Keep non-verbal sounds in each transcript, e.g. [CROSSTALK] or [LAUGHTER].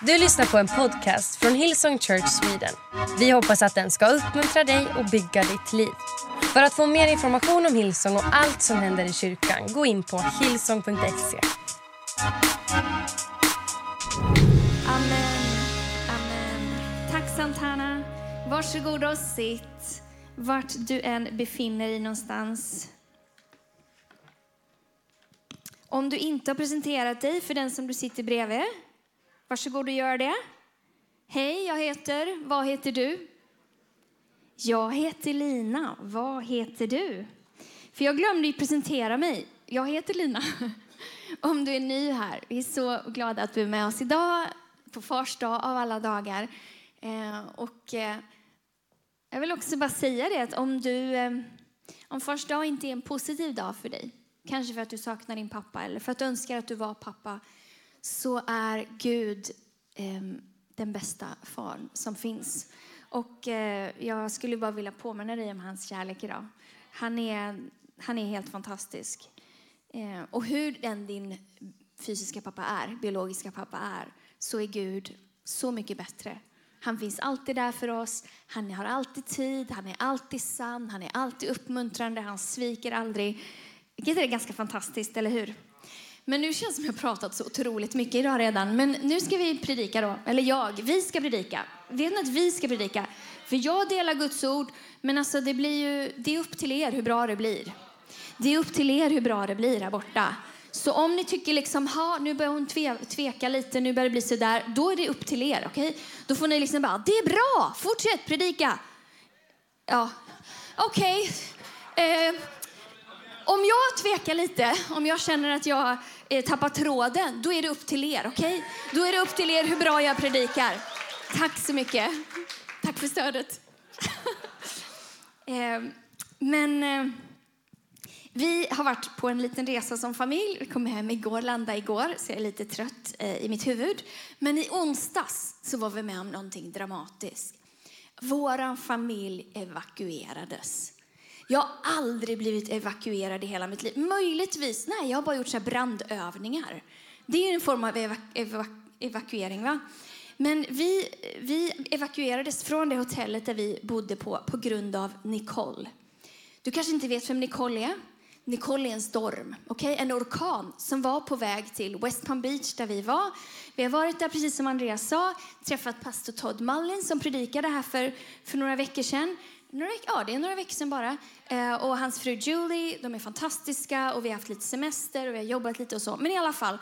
Du lyssnar på en podcast från Hillsong Church Sweden. Vi hoppas att den ska uppmuntra dig och bygga ditt liv. För att få mer information om Hillsong och allt som händer i kyrkan, gå in på hillsong.se. Amen. Amen. Tack Santana. Varsågod och sitt vart du än befinner dig någonstans. Om du inte har presenterat dig för den som du sitter bredvid, varsågod och gör det. Hej, jag heter, vad heter du? Jag heter Lina, vad heter du? För jag glömde ju presentera mig. Jag heter Lina. [LAUGHS] Om du är ny här, vi är så glada att du är med oss idag på fars dag av alla dagar. Eh, och eh, jag vill också bara säga det att om du, eh, om fars dag inte är en positiv dag för dig, kanske för att du saknar din pappa eller för att du önskar att du var pappa, så är Gud eh, den bästa far som finns. Och eh, jag skulle bara vilja påminna dig om hans kärlek idag. Han är, han är helt fantastisk. Eh, och hur den din fysiska pappa är, biologiska pappa är, så är Gud så mycket bättre. Han finns alltid där för oss. Han har alltid tid, han är alltid sann, han är alltid uppmuntrande, han sviker aldrig. Vilket är ganska fantastiskt, eller hur? Men nu känns det som jag har pratat så otroligt mycket idag redan. Men nu ska vi predika då. Eller jag, vi ska predika. Vet ni att vi ska predika? För jag delar Guds ord, men alltså det, blir ju, det är upp till er hur bra det blir. Det är upp till er hur bra det blir här borta. Så om ni tycker liksom, ha, nu börjar hon tve, tveka lite, nu börjar det bli så där, då är det upp till er. Okay? Då får ni liksom bara, det är bra, fortsätt predika. Ja, okej. Okay. Eh, om jag tvekar lite, om jag känner att jag eh, tappar tråden, då är det upp till er. Okay? Då är det upp till er hur bra jag predikar. Tack så mycket. Tack för stödet. [LAUGHS] eh, men... Eh, vi har varit på en liten resa som familj. Vi kom hem igår, landade igår, så jag är lite trött eh, i mitt huvud. Men i onsdags så var vi med om någonting dramatiskt. Vår familj evakuerades. Jag har aldrig blivit evakuerad i hela mitt liv. Möjligtvis, nej, jag har bara gjort så brandövningar. Det är en form av evaku evaku evakuering. va? Men vi, vi evakuerades från det hotellet där vi bodde på på grund av Nicole. Du kanske inte vet vem Nicole är? Nicole är en storm, okay? en orkan som var på väg till West Palm Beach där vi var. Vi har varit där precis som Andreas sa, träffat pastor Todd Mullin som predikade här för, för några veckor sedan. Några, ja, det är några veckor sedan bara. Eh, och hans fru Julie, de är fantastiska och vi har haft lite semester och vi har jobbat lite och så. Men i alla fall,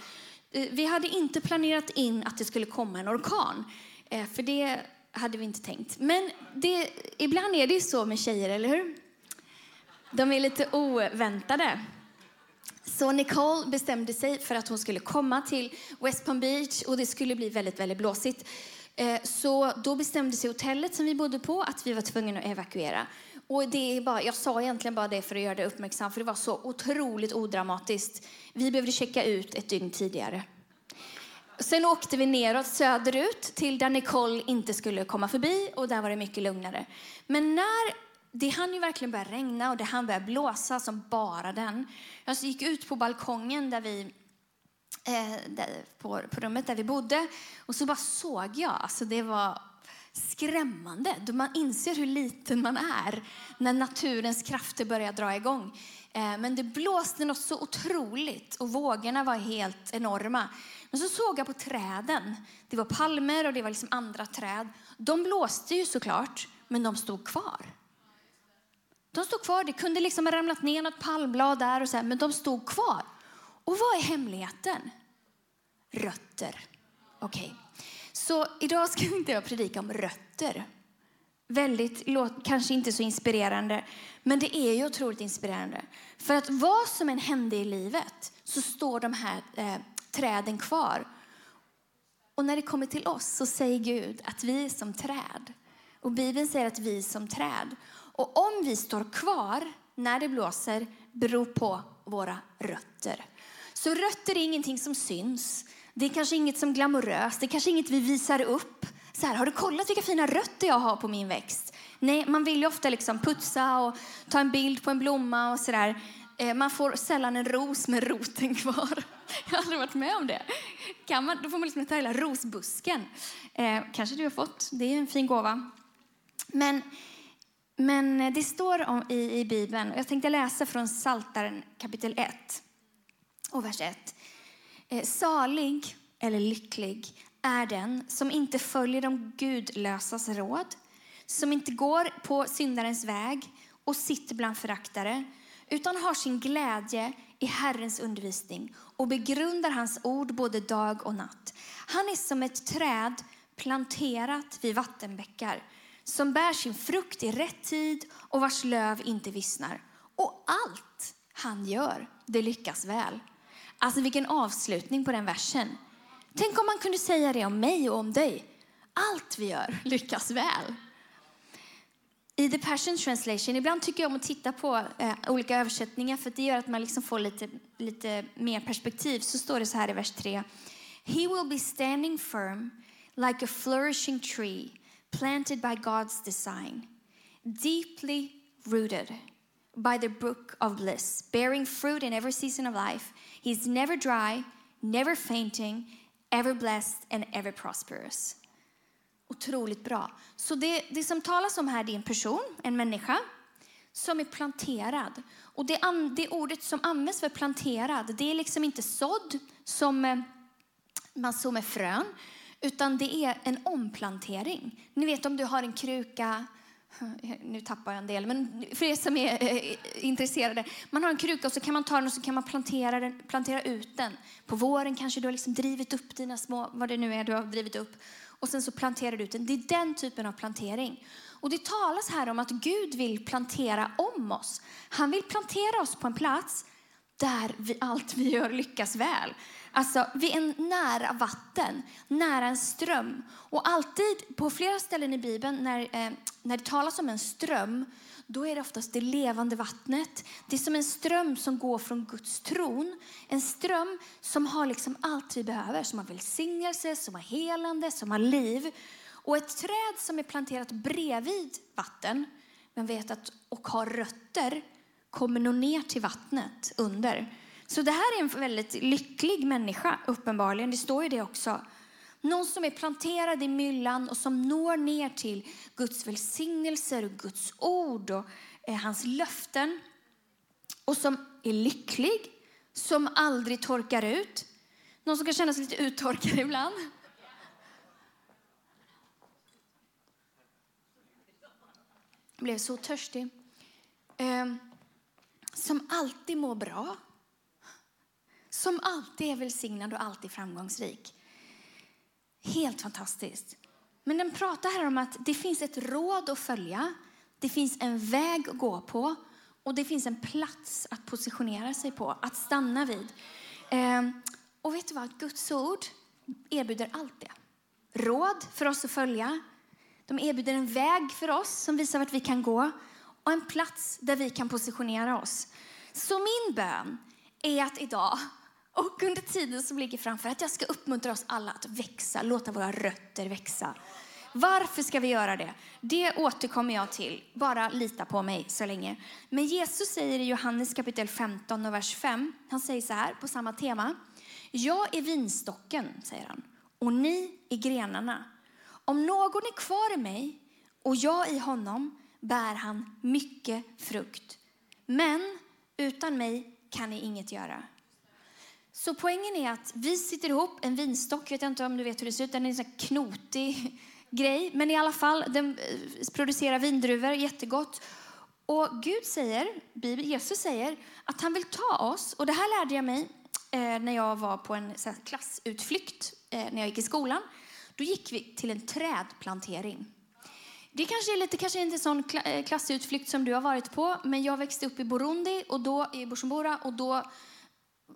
eh, vi hade inte planerat in att det skulle komma en orkan. Eh, för det hade vi inte tänkt. Men det, ibland är det så med tjejer, eller hur? De är lite oväntade. Så Nicole bestämde sig för att hon skulle komma till West Palm Beach och det skulle bli väldigt, väldigt blåsigt. Eh, så då bestämde sig hotellet som vi bodde på att vi var tvungna att evakuera. Och det är bara, jag sa egentligen bara det för att göra det uppmärksam för det var så otroligt odramatiskt. Vi behövde checka ut ett dygn tidigare. Sen åkte vi neråt söderut till där Nicole inte skulle komma förbi och där var det mycket lugnare. Men när det hann ju verkligen börja regna och det hann börja blåsa som bara den. Jag gick ut på balkongen där vi, Eh, på, på rummet där vi bodde och så bara såg jag, alltså det var skrämmande. Då man inser hur liten man är när naturens krafter börjar dra igång. Eh, men det blåste något så otroligt och vågorna var helt enorma. Men så såg jag på träden. Det var palmer och det var liksom andra träd. De blåste ju såklart, men de stod kvar. De stod kvar. Det kunde liksom ha ramlat ner något palmblad där och så här, men de stod kvar. Och vad är hemligheten? Rötter. Okej. Okay. Så idag ska [LAUGHS] inte jag predika om rötter. Väldigt, kanske inte så inspirerande, men det är ju otroligt inspirerande. För att vad som än hände i livet så står de här eh, träden kvar. Och när det kommer till oss så säger Gud att vi är som träd. Och Bibeln säger att vi är som träd. Och om vi står kvar när det blåser beror på våra rötter. Så rötter är ingenting som syns. Det är kanske inget som glamoröst. Det är kanske inget vi visar upp. Så här, har du kollat vilka fina rötter jag har på min växt? Nej, man vill ju ofta liksom putsa och ta en bild på en blomma och sådär. Eh, man får sällan en ros med roten [LAUGHS] kvar. Jag har aldrig varit med om det. Kan man, då får man liksom ta hela rosbusken. Eh, kanske du har fått. Det är en fin gåva. Men, men det står om, i, i Bibeln, jag tänkte läsa från Saltaren kapitel 1 och vers 1. Eh, salig eller lycklig är den som inte följer de gudlösas råd, som inte går på syndarens väg och sitter bland föraktare, utan har sin glädje i Herrens undervisning och begrundar hans ord både dag och natt. Han är som ett träd planterat vid vattenbäckar som bär sin frukt i rätt tid och vars löv inte vissnar. Och allt han gör, det lyckas väl. Alltså vilken avslutning på den versen. Tänk om man kunde säga det om mig och om dig. Allt vi gör [LAUGHS] lyckas väl. I The Passion Translation, ibland tycker jag om att titta på eh, olika översättningar för det gör att man liksom får lite, lite mer perspektiv. Så står det så här i vers 3. He will be standing firm like a flourishing tree planted by God's design, deeply rooted by the brook of bliss, bearing fruit in every season of life. He's never dry, never fainting, ever blessed and ever prosperous. Otroligt bra. Så det, det som talas om här är en person, en människa, som är planterad. Och det, det ordet som används för planterad, det är liksom inte sådd som eh, man sår med frön, utan det är en omplantering. Ni vet om du har en kruka, [LAUGHS] nu tappar jag en del, men för er som är eh, intresserade. Man har en kruka och så kan man ta den och så kan man plantera, den, plantera ut den. På våren kanske du har liksom drivit upp dina små, vad det nu är du har drivit upp. Och sen så planterar du ut den. Det är den typen av plantering. Och det talas här om att Gud vill plantera om oss. Han vill plantera oss på en plats där vi, allt vi gör lyckas väl. Alltså vid en nära vatten, nära en ström. Och alltid på flera ställen i Bibeln när, eh, när det talas om en ström, då är det oftast det levande vattnet. Det är som en ström som går från Guds tron. En ström som har liksom allt vi behöver, som har välsignelse, som har helande, som har liv. Och ett träd som är planterat bredvid vatten, men vet att, och har rötter, kommer nog ner till vattnet under. Så det här är en väldigt lycklig människa, uppenbarligen. Det står ju det också. Någon som är planterad i myllan och som når ner till Guds välsignelser och Guds ord och eh, hans löften. Och som är lycklig, som aldrig torkar ut. Någon som kan känna sig lite uttorkad ibland. Jag blev så törstig. Eh, som alltid mår bra som alltid är välsignad och alltid framgångsrik. Helt fantastiskt. Men den pratar här om att det finns ett råd att följa, det finns en väg att gå på och det finns en plats att positionera sig på, att stanna vid. Ehm, och vet du vad? Guds ord erbjuder allt det. Råd för oss att följa. De erbjuder en väg för oss som visar vart vi kan gå och en plats där vi kan positionera oss. Så min bön är att idag och under tiden som ligger framför att jag ska uppmuntra oss alla att växa, låta våra rötter växa. Varför ska vi göra det? Det återkommer jag till. Bara lita på mig så länge. Men Jesus säger i Johannes kapitel 15 och vers 5, han säger så här på samma tema. Jag är vinstocken, säger han, och ni är grenarna. Om någon är kvar i mig och jag i honom bär han mycket frukt. Men utan mig kan ni inget göra. Så poängen är att vi sitter ihop en vinstock, jag vet inte om du vet hur det ser ut, den är en sån knotig [LAUGHS] grej, men i alla fall, den eh, producerar vindruvor, jättegott. Och Gud säger, Jesus säger, att han vill ta oss, och det här lärde jag mig eh, när jag var på en klassutflykt eh, när jag gick i skolan. Då gick vi till en trädplantering. Det kanske är lite, kanske inte en sån klassutflykt som du har varit på, men jag växte upp i Burundi och då i Bujumbura och då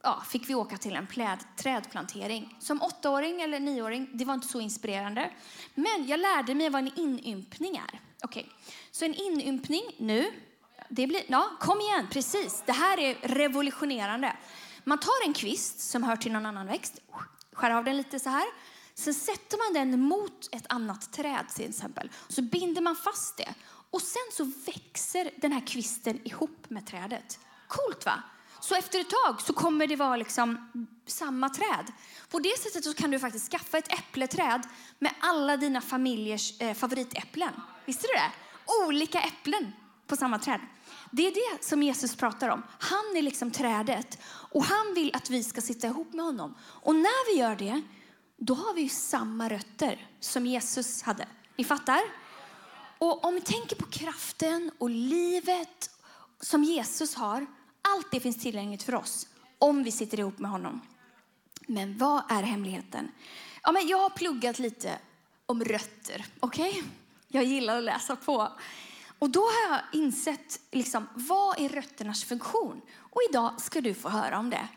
ja, fick vi åka till en pläd, trädplantering. Som åttaåring eller nioåring, det var inte så inspirerande. Men jag lärde mig vad en inympning är. Okay. Så en inympning nu, det blir, ja, kom igen, precis. Det här är revolutionerande. Man tar en kvist som hör till någon annan växt, skär av den lite så här. Sen sätter man den mot ett annat träd till exempel. Så binder man fast det. Och sen så växer den här kvisten ihop med trädet. Coolt va? Så efter ett tag så kommer det vara liksom samma träd. På det sättet så kan du faktiskt skaffa ett äppleträd med alla dina familjers eh, favoritäpplen. Visste du det? Olika äpplen på samma träd. Det är det som Jesus pratar om. Han är liksom trädet och han vill att vi ska sitta ihop med honom. Och när vi gör det, då har vi samma rötter som Jesus hade. Ni fattar? Och om vi tänker på kraften och livet som Jesus har, allt det finns tillgängligt för oss om vi sitter ihop med honom. Men vad är hemligheten? Ja, men jag har pluggat lite om rötter. Okay? Jag gillar att läsa på. Och då har jag insett liksom, vad är rötternas funktion. Och idag ska du få höra om det.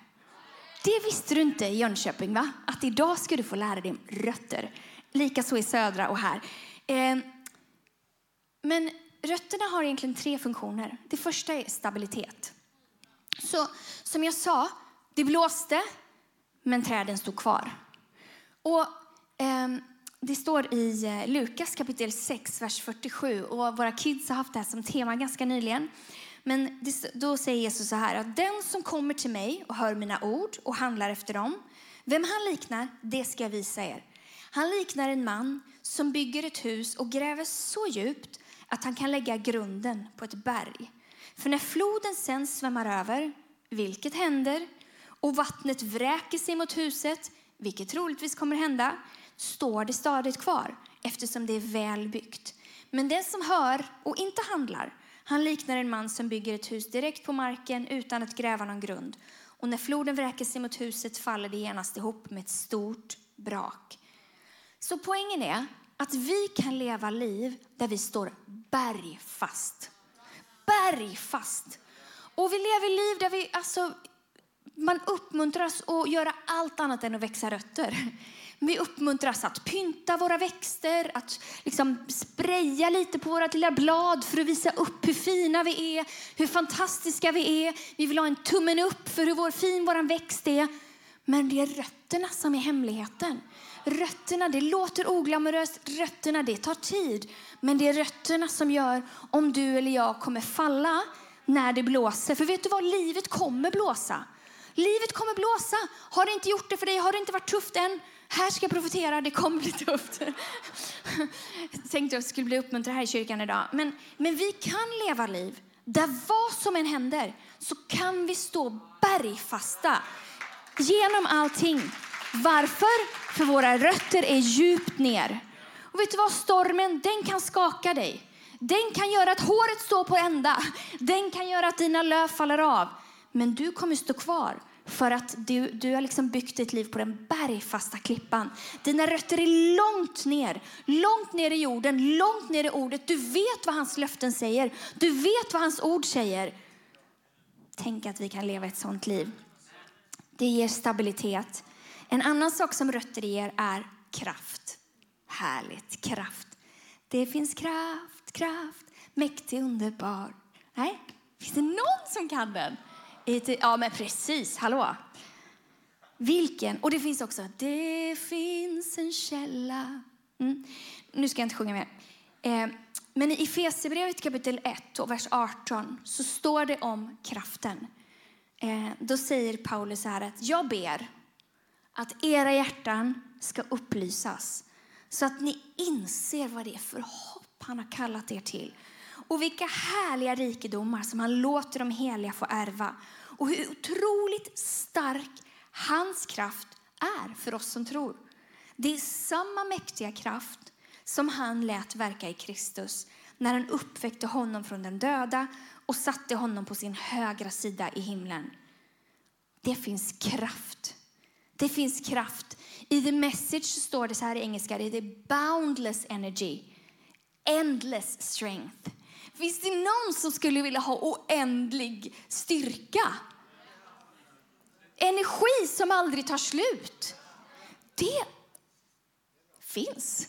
Det visste du inte i Jönköping, va? Att idag ska du få lära dig om rötter. Likaså i södra och här. Eh, men rötterna har egentligen tre funktioner. Det första är stabilitet. Så som jag sa, det blåste, men träden stod kvar. Och eh, det står i eh, Lukas kapitel 6, vers 47. Och våra kids har haft det här som tema ganska nyligen. Men det, då säger Jesus så här att den som kommer till mig och hör mina ord och handlar efter dem, vem han liknar, det ska jag visa er. Han liknar en man som bygger ett hus och gräver så djupt att han kan lägga grunden på ett berg. För när floden sen svämmar över, vilket händer, och vattnet vräker sig mot huset, vilket troligtvis kommer hända, står det stadigt kvar eftersom det är väl byggt. Men den som hör och inte handlar, han liknar en man som bygger ett hus direkt på marken utan att gräva någon grund. Och när floden vräker sig mot huset faller det genast ihop med ett stort brak. Så poängen är att vi kan leva liv där vi står bergfast. Bergfast. Och vi lever liv där vi, alltså, man uppmuntras att göra allt annat än att växa rötter. Vi uppmuntras att pynta våra växter, att liksom spraya lite på våra lilla blad för att visa upp hur fina vi är, hur fantastiska vi är. Vi vill ha en tummen upp för hur vår fin vår växt är. Men det är rötterna som är hemligheten. Rötterna, det låter oglamoröst, rötterna, det tar tid. Men det är rötterna som gör om du eller jag kommer falla när det blåser. För vet du vad, livet kommer blåsa. Livet kommer blåsa. Har det inte gjort det för dig, har det inte varit tufft än, här ska jag profetera, det kommer bli tufft. Jag [LAUGHS] tänkte jag skulle bli uppmuntrad här i kyrkan idag. Men, men vi kan leva liv där vad som än händer så kan vi stå bergfasta genom allting. Varför? För våra rötter är djupt ner. Och vet du vad? Stormen, den kan skaka dig. Den kan göra att håret står på ända. Den kan göra att dina löv faller av. Men du kommer stå kvar för att du, du har liksom byggt ditt liv på den bergfasta klippan. Dina rötter är långt ner, långt ner i jorden, långt ner i ordet. Du vet vad hans löften säger. Du vet vad hans ord säger. Tänk att vi kan leva ett sånt liv. Det ger stabilitet. En annan sak som rötter ger är kraft. Härligt, kraft. Det finns kraft, kraft, mäktig, underbar. Nej, finns det någon som kan den? Ja, men precis. Hallå. Vilken? Och det finns också, det finns en källa. Mm. Nu ska jag inte sjunga mer. Eh, men i Efesierbrevet kapitel 1 och vers 18 så står det om kraften. Eh, då säger Paulus så här att jag ber att era hjärtan ska upplysas så att ni inser vad det är för hopp han har kallat er till och vilka härliga rikedomar som han låter de heliga få ärva och hur otroligt stark hans kraft är för oss som tror. Det är samma mäktiga kraft som han lät verka i Kristus när han uppväckte honom från den döda och satte honom på sin högra sida i himlen. Det finns kraft. Det finns kraft. I The Message står det så här i engelska, det är boundless energy, endless strength. Finns det någon som skulle vilja ha oändlig styrka? Energi som aldrig tar slut. Det finns.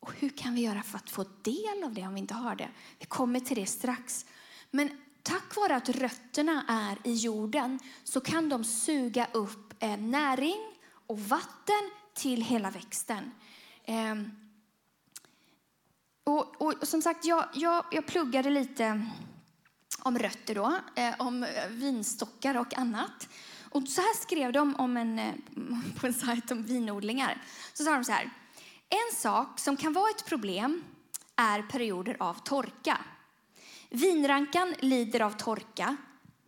Och hur kan vi göra för att få del av det om vi inte har det? Vi kommer till det strax. Men tack vare att rötterna är i jorden så kan de suga upp eh, näring och vatten till hela växten. Och, och, och som sagt, jag, jag, jag pluggade lite om rötter då, eh, om eh, vinstockar och annat. Och så här skrev de om en, [LAUGHS] på en sajt om vinodlingar. Så sa de så här. En sak som kan vara ett problem är perioder av torka. Vinrankan lider av torka,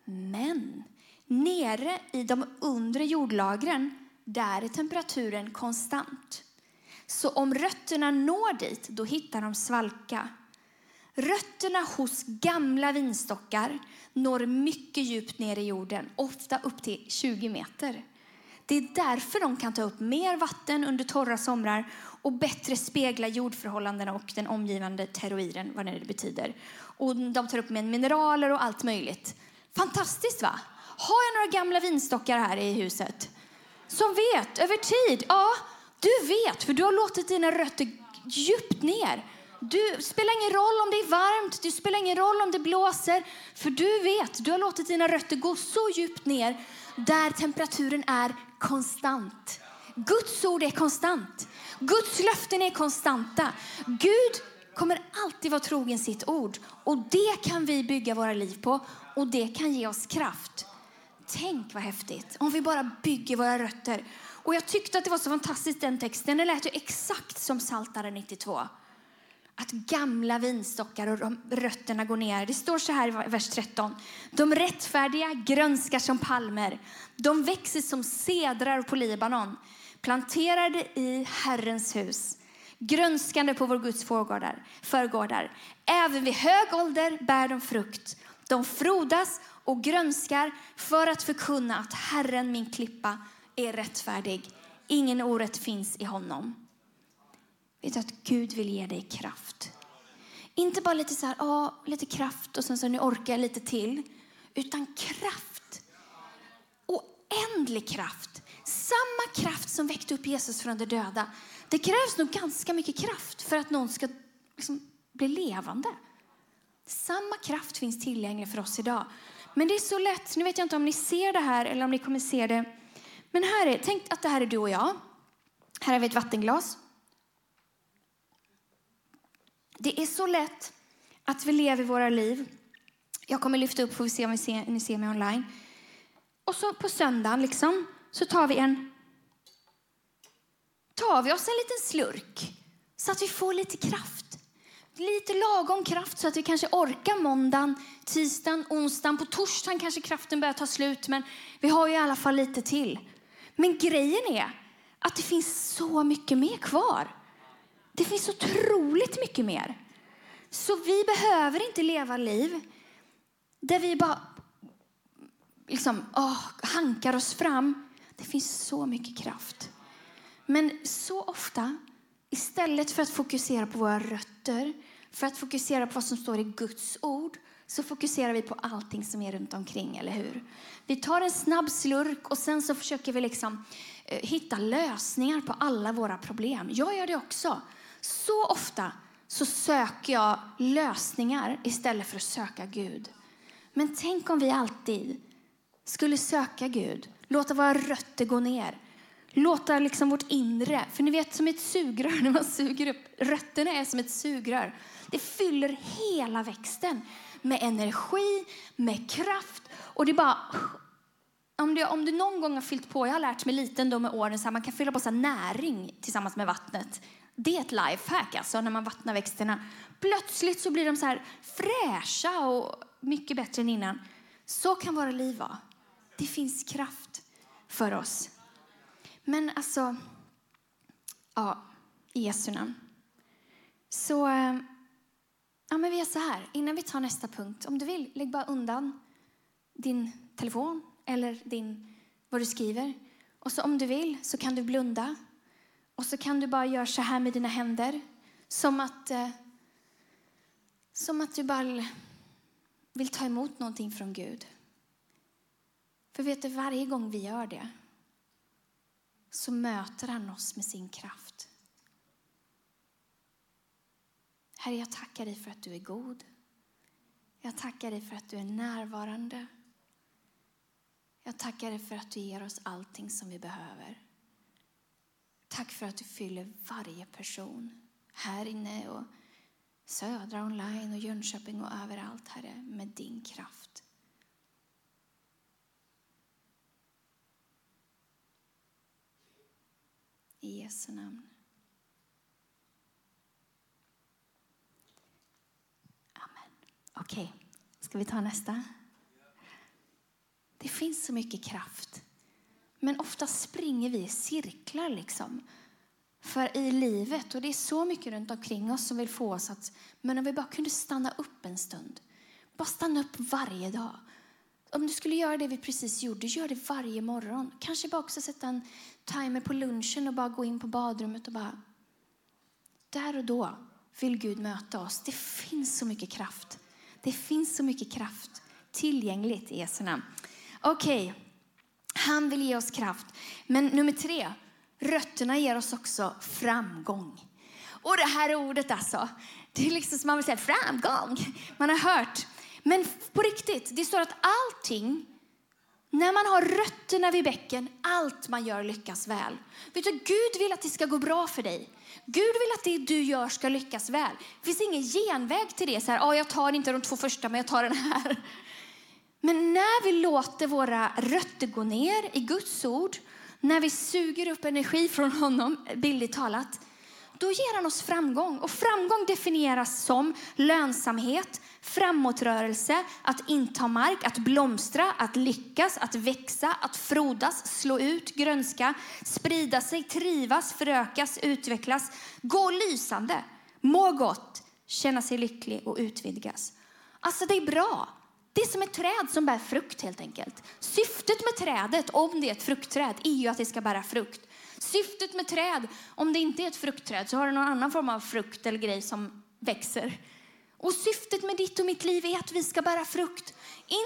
men nere i de undre jordlagren där är temperaturen konstant. Så om rötterna når dit, då hittar de svalka. Rötterna hos gamla vinstockar når mycket djupt ner i jorden, ofta upp till 20 meter. Det är därför de kan ta upp mer vatten under torra somrar och bättre spegla jordförhållandena och den omgivande terroiren, vad det betyder. Och de tar upp med mineraler och allt möjligt. Fantastiskt va? Har jag några gamla vinstockar här i huset? Som vet över tid? Ja, du vet, för du har låtit dina rötter djupt ner. Du spelar ingen roll om det är varmt, det spelar ingen roll om det blåser, för du vet, du har låtit dina rötter gå så djupt ner där temperaturen är konstant. Guds ord är konstant. Guds löften är konstanta. Gud kommer alltid vara trogen sitt ord och det kan vi bygga våra liv på och det kan ge oss kraft. Tänk vad häftigt om vi bara bygger våra rötter. Och jag tyckte att det var så fantastiskt den texten. Den lät ju exakt som Saltaren 92 att gamla vinstockar och rötterna går ner. Det står så här i vers 13. De rättfärdiga grönskar som palmer. De växer som cedrar på Libanon, planterade i Herrens hus, grönskande på vår Guds förgårdar. förgårdar. Även vid hög ålder bär de frukt. De frodas och grönskar för att förkunna att Herren, min klippa, är rättfärdig. Ingen orätt finns i honom. Vet du att Gud vill ge dig kraft? Inte bara lite så här, ah, lite kraft och sen så nu orkar jag lite till. Utan kraft. Oändlig kraft. Samma kraft som väckte upp Jesus från de döda. Det krävs nog ganska mycket kraft för att någon ska liksom bli levande. Samma kraft finns tillgänglig för oss idag. Men det är så lätt. Nu vet jag inte om ni ser det här eller om ni kommer se det. Men här är, tänk att det här är du och jag. Här har vi ett vattenglas. Det är så lätt att vi lever våra liv. Jag kommer lyfta upp, får vi se om vi ser, ni ser mig online. Och så på söndagen liksom, så tar vi en tar vi oss en liten slurk så att vi får lite kraft. Lite lagom kraft så att vi kanske orkar måndagen, tisdagen, onsdagen. På torsdagen kanske kraften börjar ta slut, men vi har ju i alla fall lite till. Men grejen är att det finns så mycket mer kvar. Det finns otroligt mycket mer. Så vi behöver inte leva liv där vi bara liksom, åh, hankar oss fram. Det finns så mycket kraft. Men så ofta, istället för att fokusera på våra rötter, för att fokusera på vad som står i Guds ord, så fokuserar vi på allting som är runt omkring, eller hur? Vi tar en snabb slurk och sen så försöker vi liksom eh, hitta lösningar på alla våra problem. Jag gör det också. Så ofta så söker jag lösningar istället för att söka Gud. Men tänk om vi alltid skulle söka Gud, låta våra rötter gå ner, låta liksom vårt inre, för ni vet som ett sugrör [LAUGHS] när man suger upp, rötterna är som ett sugrör. Det fyller hela växten med energi, med kraft och det bara om du, om du någon gång har fyllt på, jag har lärt mig liten då med åren, så här, man kan fylla på så näring tillsammans med vattnet. Det är ett lifehack alltså, när man vattnar växterna. Plötsligt så blir de så här fräscha och mycket bättre än innan. Så kan våra liv vara. Det finns kraft för oss. Men alltså, ja, i Jesu namn. Så, ja men vi är så här, innan vi tar nästa punkt. Om du vill, lägg bara undan din telefon eller din, vad du skriver. Och så om du vill så kan du blunda och så kan du bara göra så här med dina händer. Som att, eh, som att du bara vill ta emot någonting från Gud. För vet du, varje gång vi gör det så möter han oss med sin kraft. Herre, jag tackar dig för att du är god. Jag tackar dig för att du är närvarande. Jag tackar dig för att du ger oss allting som vi behöver. Tack för att du fyller varje person här inne och Södra online och Jönköping och överallt, Herre, med din kraft. I Jesu namn. Amen. Okej, okay. ska vi ta nästa? Det finns så mycket kraft. Men ofta springer vi i cirklar liksom. För i livet, och det är så mycket runt omkring oss som vill få oss att, men om vi bara kunde stanna upp en stund. Bara stanna upp varje dag. Om du skulle göra det vi precis gjorde, gör det varje morgon. Kanske bara också sätta en timer på lunchen och bara gå in på badrummet och bara... Där och då vill Gud möta oss. Det finns så mycket kraft. Det finns så mycket kraft tillgängligt i Jesu namn. Okej, okay. han vill ge oss kraft. Men nummer tre, rötterna ger oss också framgång. Och det här ordet alltså, det är liksom som man vill säga framgång. Man har hört. Men på riktigt, det står att allting, när man har rötterna vid bäcken, allt man gör lyckas väl. Vet du, Gud vill att det ska gå bra för dig. Gud vill att det du gör ska lyckas väl. Det finns ingen genväg till det. Så här, ah, jag tar inte de två första, men jag tar den här. [LAUGHS] Men när vi låter våra rötter gå ner i Guds ord, när vi suger upp energi från honom, billigt talat, då ger han oss framgång. Och framgång definieras som lönsamhet, framåtrörelse, att inta mark, att blomstra, att lyckas, att växa, att frodas, slå ut, grönska, sprida sig, trivas, förökas, utvecklas, gå lysande, må gott, känna sig lycklig och utvidgas. Alltså det är bra. Det är som ett träd som bär frukt helt enkelt. Syftet med trädet, om det är ett fruktträd, är ju att det ska bära frukt. Syftet med träd, om det inte är ett fruktträd så har det någon annan form av frukt eller grej som växer. Och syftet med ditt och mitt liv är att vi ska bära frukt.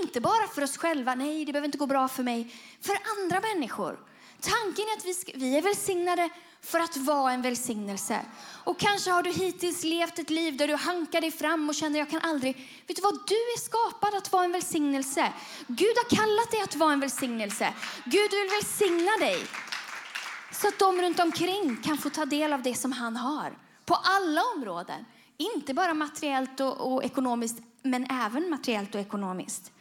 Inte bara för oss själva, nej det behöver inte gå bra för mig, för andra människor. Tanken är att vi, ska, vi är välsignade för att vara en välsignelse. Och kanske har du hittills levt ett liv där du hankar dig fram och känner jag kan aldrig. Vet du vad? Du är skapad att vara en välsignelse. Gud har kallat dig att vara en välsignelse. Gud vill välsigna dig. Så att de runt omkring kan få ta del av det som han har. På alla områden. Inte bara materiellt och, och ekonomiskt, men även materiellt och ekonomiskt.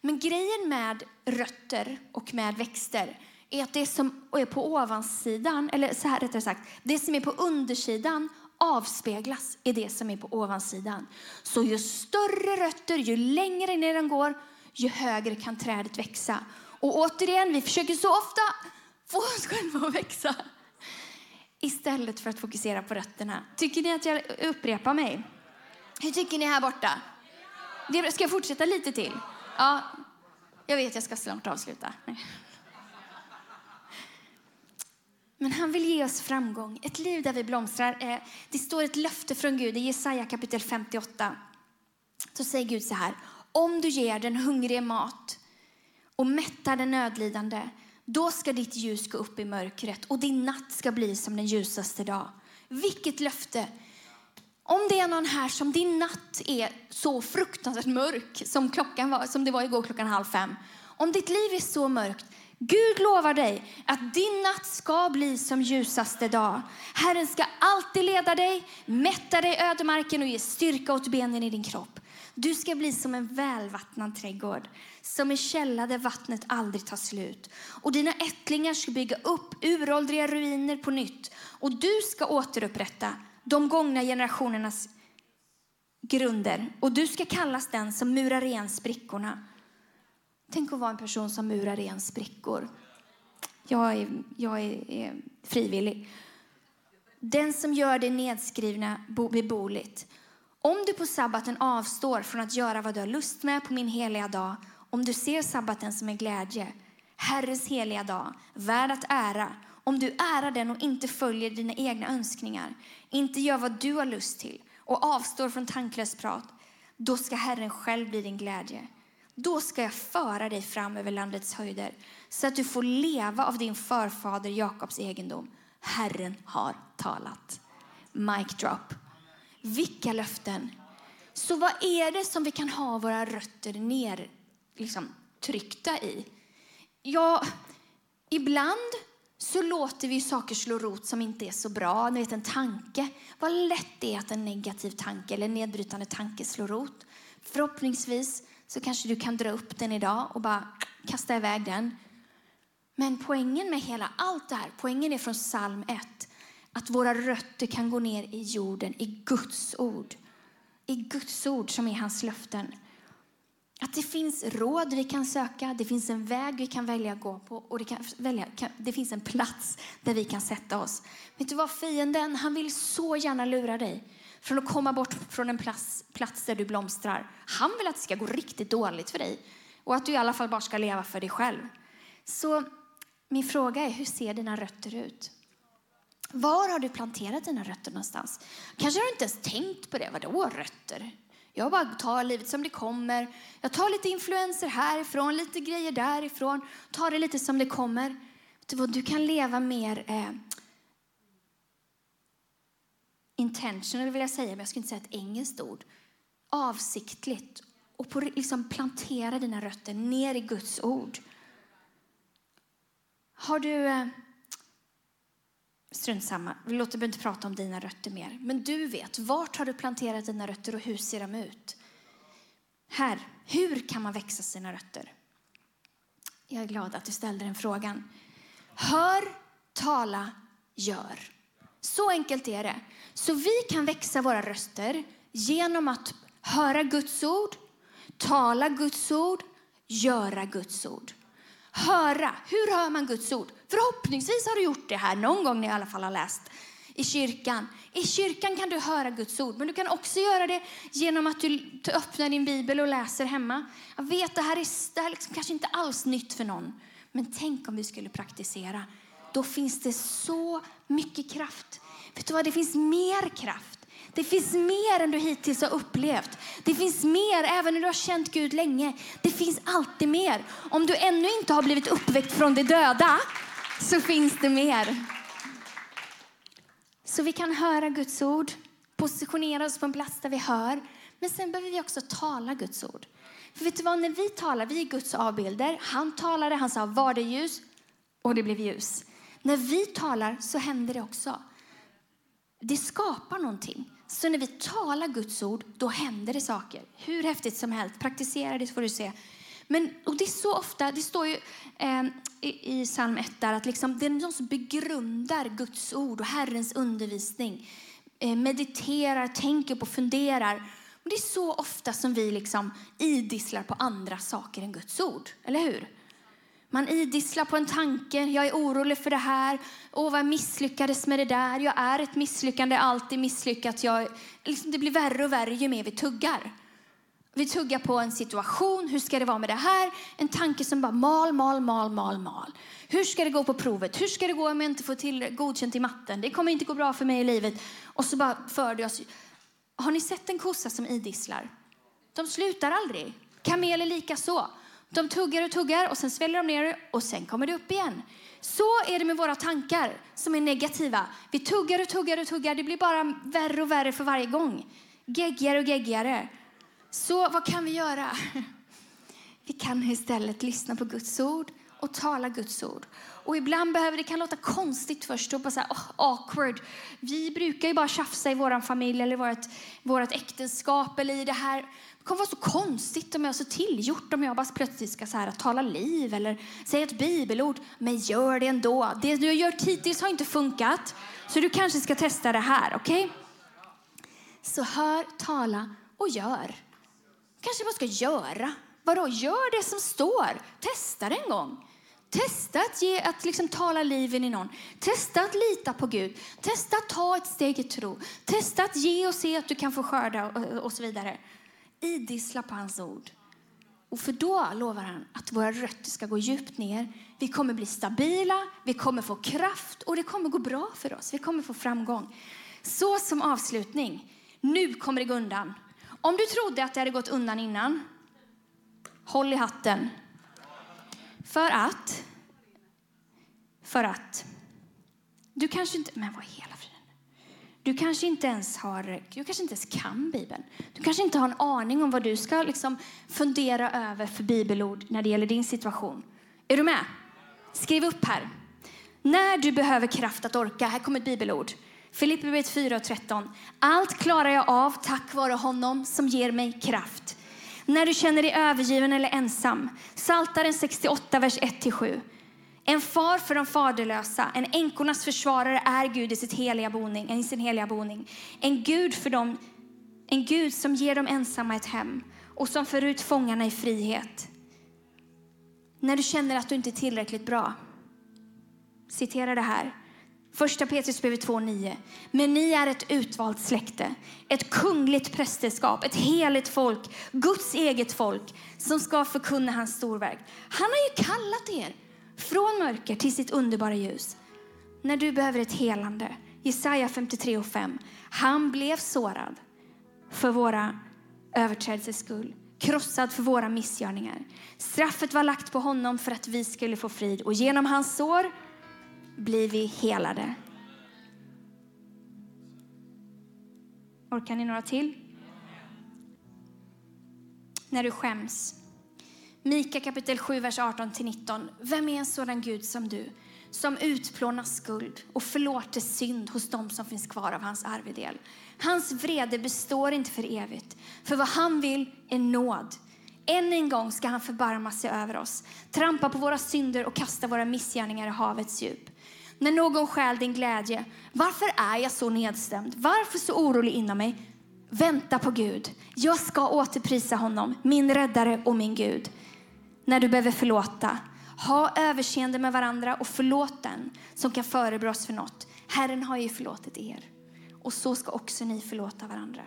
Men grejen med rötter och med växter är att det som är på ovansidan, eller så här rättare sagt, det som är på undersidan avspeglas i det som är på ovansidan. Så ju större rötter, ju längre ner den går, ju högre kan trädet växa. Och återigen, vi försöker så ofta få oss själva att växa istället för att fokusera på rötterna. Tycker ni att jag upprepar mig? Hur tycker ni här borta? Ska jag fortsätta lite till? Ja, jag vet jag ska snart avsluta. Men han vill ge oss framgång, ett liv där vi blomstrar. Det står ett löfte från Gud i Jesaja kapitel 58. Så säger Gud så här. Om du ger den hungrige mat och mättar den nödlidande, då ska ditt ljus gå upp i mörkret och din natt ska bli som den ljusaste dag. Vilket löfte! Om det är någon här som din natt är så fruktansvärt mörk som klockan var, som det var igår klockan halv fem. Om ditt liv är så mörkt, Gud lovar dig att din natt ska bli som ljusaste dag. Herren ska alltid leda dig, mätta dig ödemarken och ge styrka åt benen i din kropp. Du ska bli som en välvattnad trädgård, som en källa där vattnet aldrig tar slut. Och dina ättlingar ska bygga upp uråldriga ruiner på nytt. Och du ska återupprätta de gångna generationernas grunder. Och du ska kallas den som murar igen sprickorna Tänk att vara en person som murar igen sprickor. Jag är, jag är, är frivillig. Den som gör det nedskrivna beboeligt. Om du på sabbaten avstår från att göra vad du har lust med på min heliga dag, om du ser sabbaten som en glädje, Herrens heliga dag, värd att ära, om du ärar den och inte följer dina egna önskningar, inte gör vad du har lust till och avstår från tanklöst prat, då ska Herren själv bli din glädje. Då ska jag föra dig fram över landets höjder så att du får leva av din förfader Jakobs egendom. Herren har talat. Mic drop. Vilka löften! Så vad är det som vi kan ha våra rötter ner, liksom, tryckta i? Ja, ibland så låter vi saker slå rot som inte är så bra. Ni vet en tanke. Vad lätt det är att en negativ tanke eller nedbrytande tanke slår rot. Förhoppningsvis så kanske du kan dra upp den idag och bara kasta iväg den. Men poängen med hela allt det här, poängen är från psalm 1, att våra rötter kan gå ner i jorden, i Guds ord. I Guds ord som är hans löften. Att det finns råd vi kan söka, det finns en väg vi kan välja att gå på och det, kan välja, kan, det finns en plats där vi kan sätta oss. Vet du vad? Fienden han vill så gärna lura dig från att komma bort från en plats, plats där du blomstrar. Han vill att det ska gå riktigt dåligt för dig och att du i alla fall bara ska leva för dig själv. Så min fråga är, hur ser dina rötter ut? Var har du planterat dina rötter någonstans? Kanske har du inte ens tänkt på det. Vadå rötter? Jag bara tar livet som det kommer. Jag tar lite influenser härifrån, lite grejer därifrån. Tar det lite som det kommer. Du kan leva mer eh, intentional vill jag säga, men jag skulle inte säga ett engelskt ord. Avsiktligt. Och på, liksom plantera dina rötter ner i Guds ord. Har du... Eh, strunt samma, vi låter inte prata om dina rötter mer. Men du vet, vart har du planterat dina rötter och hur ser de ut? Här, hur kan man växa sina rötter? Jag är glad att du ställde den frågan. Hör, tala, gör. Så enkelt är det. Så vi kan växa våra röster genom att höra Guds ord, tala Guds ord, göra Guds ord. Höra. Hur hör man Guds ord? Förhoppningsvis har du gjort det här någon gång när i alla fall har läst i kyrkan. I kyrkan kan du höra Guds ord, men du kan också göra det genom att du öppnar din bibel och läser hemma. Jag vet, det här är, det här är liksom kanske inte alls nytt för någon, men tänk om vi skulle praktisera. Då finns det så mycket kraft. Vet du vad, det finns mer kraft. Det finns mer än du hittills har upplevt. Det finns mer även när du har känt Gud länge. Det finns alltid mer. Om du ännu inte har blivit uppväckt från de döda så finns det mer. Så vi kan höra Guds ord, positionera oss på en plats där vi hör. Men sen behöver vi också tala Guds ord. För vet du vad, när vi talar, vi är Guds avbilder. Han talade, han sa var det ljus och det blev ljus. När vi talar så händer det också. Det skapar någonting. Så när vi talar Guds ord, då händer det saker. Hur häftigt som helst. Praktisera det så får du se. Men, och det är så ofta, det står ju eh, i, i psalm 1 där att liksom, det är någon som begrundar Guds ord och Herrens undervisning. Eh, mediterar, tänker på, funderar. Och det är så ofta som vi liksom idisslar på andra saker än Guds ord. Eller hur? Man idisslar på en tanke. Jag är orolig för det här. Åh, vad jag misslyckades med det där. Jag är ett misslyckande, alltid misslyckat. Jag, liksom, det blir värre och värre ju mer vi tuggar. Vi tuggar på en situation. Hur ska det vara med det här? En tanke som bara mal, mal, mal, mal, mal. Hur ska det gå på provet? Hur ska det gå om jag inte får till godkänt i matten? Det kommer inte gå bra för mig i livet. Och så bara för det oss. Har ni sett en kossa som idisslar? De slutar aldrig. Kameler lika så. De tuggar och tuggar och sen sväller de ner och sen kommer det upp igen. Så är det med våra tankar som är negativa. Vi tuggar och tuggar och tuggar. Det blir bara värre och värre för varje gång. Geggigare och geggigare. Så vad kan vi göra? [LAUGHS] Vi kan istället lyssna på Guds ord och tala Guds ord. Och ibland behöver det kan låta konstigt först och bara så här, oh, awkward. Vi brukar ju bara tjafsa i vår familj eller vårt, vårt äktenskap eller i det här. Det kommer vara så konstigt om jag är så tillgjort om jag bara plötsligt ska så här, tala liv eller säga ett bibelord. Men gör det ändå. Det du har gjort hittills har inte funkat. Så du kanske ska testa det här, okej? Okay? Så hör, tala och gör. Kanske bara ska göra. Vadå, gör det som står. Testa det en gång. Testa att, ge, att liksom tala liv in i någon. Testa att lita på Gud. Testa att ta ett steg i tro. Testa att ge och se att du kan få skörda och, och så vidare. Idissla på hans ord. Och för då lovar han att våra rötter ska gå djupt ner. Vi kommer bli stabila, vi kommer få kraft och det kommer gå bra för oss. Vi kommer få framgång. Så som avslutning, nu kommer det gå undan. Om du trodde att det hade gått undan innan, håll i hatten. För att, för att, du kanske inte, men vad hela friden. Du kanske inte ens har, du kanske inte ens kan Bibeln. Du kanske inte har en aning om vad du ska liksom fundera över för bibelord när det gäller din situation. Är du med? Skriv upp här. När du behöver kraft att orka, här kommer ett bibelord. Filipperbrevet 4.13. Allt klarar jag av tack vare honom som ger mig kraft. När du känner dig övergiven eller ensam. Saltaren 68, vers 1-7. En far för de faderlösa, en änkornas försvarare är Gud i, sitt heliga boning, i sin heliga boning. En Gud, för dem, en Gud som ger de ensamma ett hem och som för ut fångarna i frihet. När du känner att du inte är tillräckligt bra, citera det här. Första Petrusbrevet 2.9. Men ni är ett utvalt släkte, ett kungligt prästerskap, ett heligt folk, Guds eget folk som ska förkunna hans storverk. Han har ju kallat er från mörker till sitt underbara ljus. När du behöver ett helande, Jesaja 53.5. Han blev sårad för våra överträdelsers skull, krossad för våra missgärningar. Straffet var lagt på honom för att vi skulle få frid och genom hans sår blir vi helade. Orkar ni några till? När du skäms. Mika kapitel 7, vers 18-19. Vem är en sådan Gud som du? Som utplånar skuld och förlåter synd hos dem som finns kvar av hans arvedel. Hans vrede består inte för evigt, för vad han vill är nåd. Än en gång ska han förbarma sig över oss, trampa på våra synder och kasta våra missgärningar i havets djup. När någon stjäl din glädje, varför är jag så nedstämd? Varför så orolig inom mig? Vänta på Gud. Jag ska återprisa honom, min räddare och min Gud. När du behöver förlåta, ha överseende med varandra och förlåt den som kan förebrå oss för något. Herren har ju förlåtit er och så ska också ni förlåta varandra.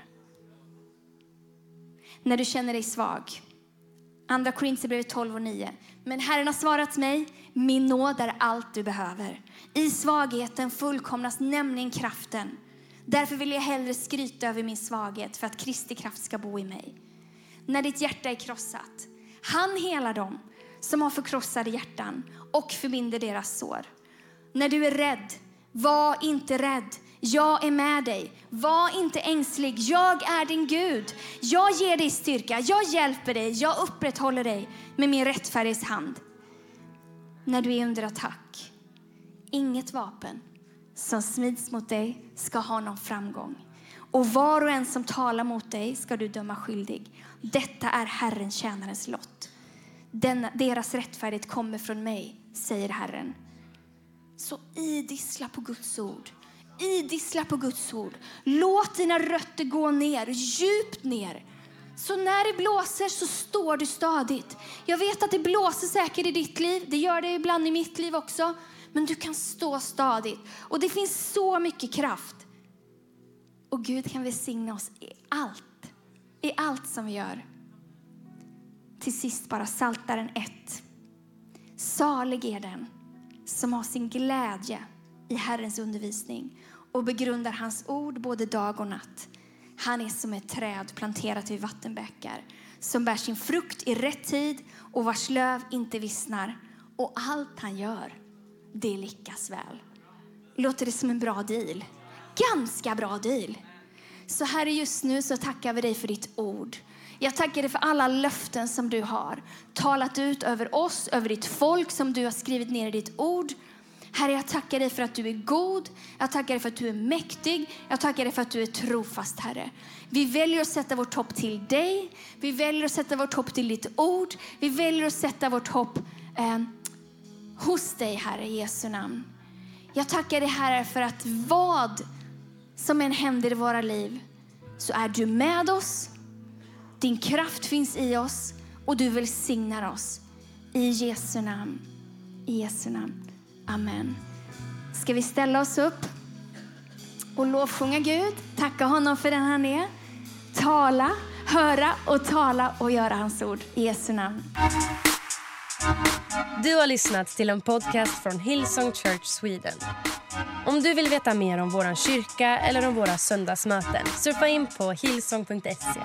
När du känner dig svag. Andra Korinthierbrevet 12 och 9. Men Herren har svarat mig, min nåd är allt du behöver. I svagheten fullkomnas nämligen kraften. Därför vill jag hellre skryta över min svaghet för att Kristi kraft ska bo i mig. När ditt hjärta är krossat. Han helar dem som har förkrossade hjärtan och förbinder deras sår. När du är rädd, var inte rädd. Jag är med dig. Var inte ängslig. Jag är din Gud. Jag ger dig styrka. Jag hjälper dig. Jag upprätthåller dig med min rättfärdighets hand. När du är under attack. Inget vapen som smids mot dig ska ha någon framgång. Och var och en som talar mot dig ska du döma skyldig. Detta är Herren, tjänarens lott. Den, deras rättfärdighet kommer från mig, säger Herren. Så idissla på Guds ord. Idissla på Guds ord. Låt dina rötter gå ner, djupt ner. Så när det blåser så står du stadigt. Jag vet att det blåser säkert i ditt liv. Det gör det ibland i mitt liv också. Men du kan stå stadigt. Och det finns så mycket kraft. Och Gud kan välsigna oss i allt. I allt som vi gör. Till sist bara Saltaren 1. Salig är den som har sin glädje i Herrens undervisning och begrundar hans ord både dag och natt. Han är som ett träd planterat vid vattenbäckar som bär sin frukt i rätt tid och vars löv inte vissnar. Och allt han gör, det lyckas väl. Låter det som en bra deal? Ganska bra deal. Så här just nu så tackar vi dig för ditt ord. Jag tackar dig för alla löften som du har talat ut över oss, över ditt folk som du har skrivit ner i ditt ord. Herre, jag tackar dig för att du är god. Jag tackar dig för att du är mäktig. Jag tackar dig för att du är trofast, Herre. Vi väljer att sätta vårt hopp till dig. Vi väljer att sätta vårt hopp till ditt ord. Vi väljer att sätta vårt hopp eh, hos dig, Herre, i Jesu namn. Jag tackar dig, Herre, för att vad som än händer i våra liv så är du med oss. Din kraft finns i oss och du välsignar oss. I Jesu namn. I Jesu namn. Amen. Ska vi ställa oss upp och lovsjunga Gud, tacka honom för den han är, tala, höra och tala och göra hans ord. I Jesu namn. Du har lyssnat till en podcast från Hillsong Church Sweden. Om du vill veta mer om vår kyrka eller om våra söndagsmöten surfa in på hillsong.se.